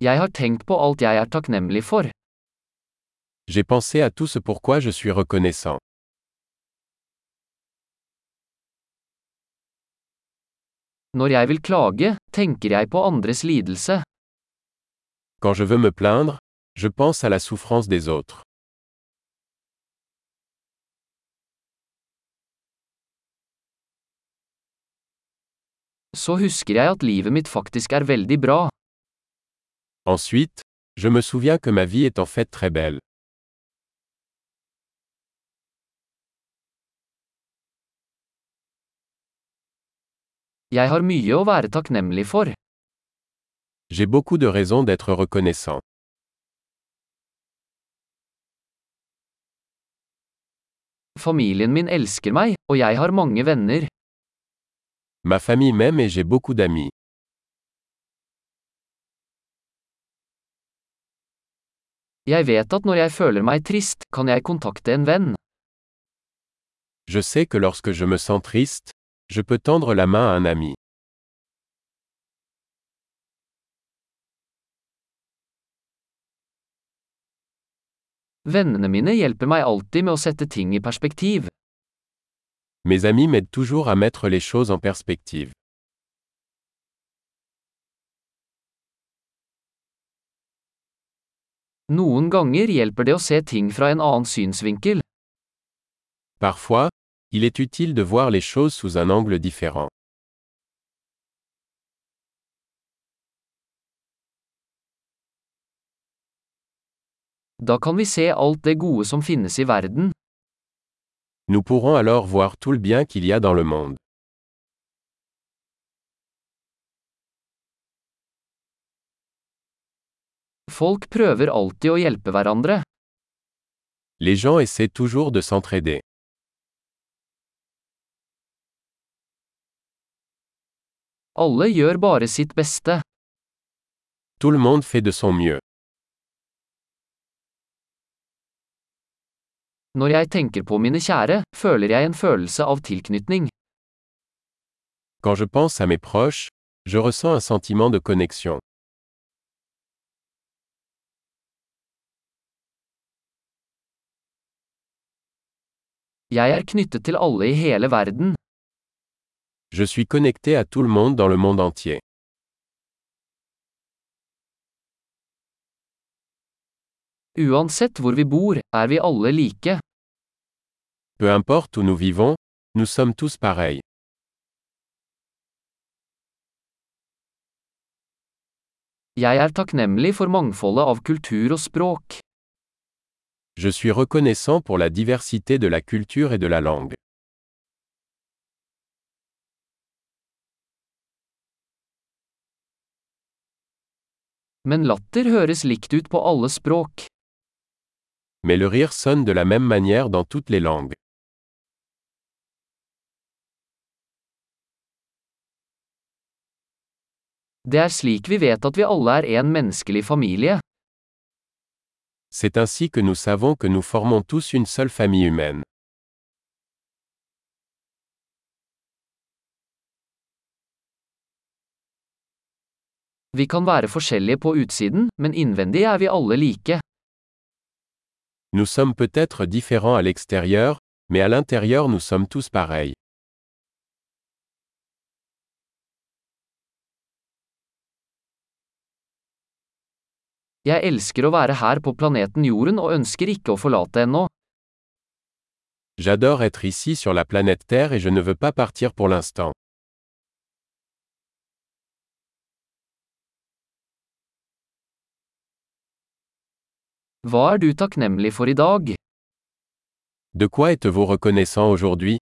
Jeg har tenkt på alt jeg er takknemlig for. J'ai pensé à tout ce pourquoi je suis reconnaissant. Når jeg vil klage, tenker jeg på andres lidelse. Quand je veux me plaindre, je pense à la souffrance des autres. Så husker jeg at livet mitt faktisk er veldig bra. Ensuite, je me souviens que ma vie est en fait très belle. Jeg har mye å være takknemlig for. J'ai beaucoup de raisons d'être reconnaissant. Familien min elsker meg, og jeg har mange venner. Ma famille m'aime et j'ai beaucoup d'amis. Jeg vet at når jeg føler meg trist, kan jeg kontakte en venn. Je sais que lorsque je me sens triste, je peux tendre la main à un ami. Vennene mine hjelper meg alltid med å sette ting i perspektiv. Mes amis m'aident toujours à mettre les choses en perspective. Noen ganger hjelper det å se ting fra en annen synsvinkel. Parfois, il est utile de voir les choses sous un angle différent. Da kan vi se alt det gode som finnes i verden. Nous pourrons alors voir tout le bien qu'il y a dans le monde. Folk prøver alltid å hjelpe hverandre. Les gens essaient toujours de s'entraider. Alle gjør bare sitt beste. Tout le monde fait de son mieux. Når jeg tenker på mine kjære, føler jeg en følelse av tilknytning. Quand je pense à mes proches, je ressens un sentiment de connexion. Jeg er knyttet til alle i hele verden. Je suis connecté à tout le monde dans le monde entier. Uansett hvor vi bor, er vi alle like. Peu importe où nous vivons, nous sommes tous pareils. Jeg er takknemlig for mangfoldet av kultur og språk. Je suis reconnaissant pour la diversité de la culture et de la langue. Men latter høres likt ut på alle språk. Mais le rire sonne de la même manière dans toutes les langues. Det er slik vi vet at vi alle er en menneskelig familie. C'est ainsi que nous savons que nous formons tous une seule famille humaine. Vi kan være forskjellige på utsiden, men innvendig er vi alle like. Nous sommes peut-être différents à l'extérieur, mais à l'intérieur nous sommes tous pareils. Jeg elsker å være her på planeten Jorden og ønsker ikke å forlate ennå. J'adore être ici sur la planète Terre et je ne veux pas partir pour l'instant. Hva er du takknemlig for i dag? De quoi êtes-vous reconnaissant aujourd'hui?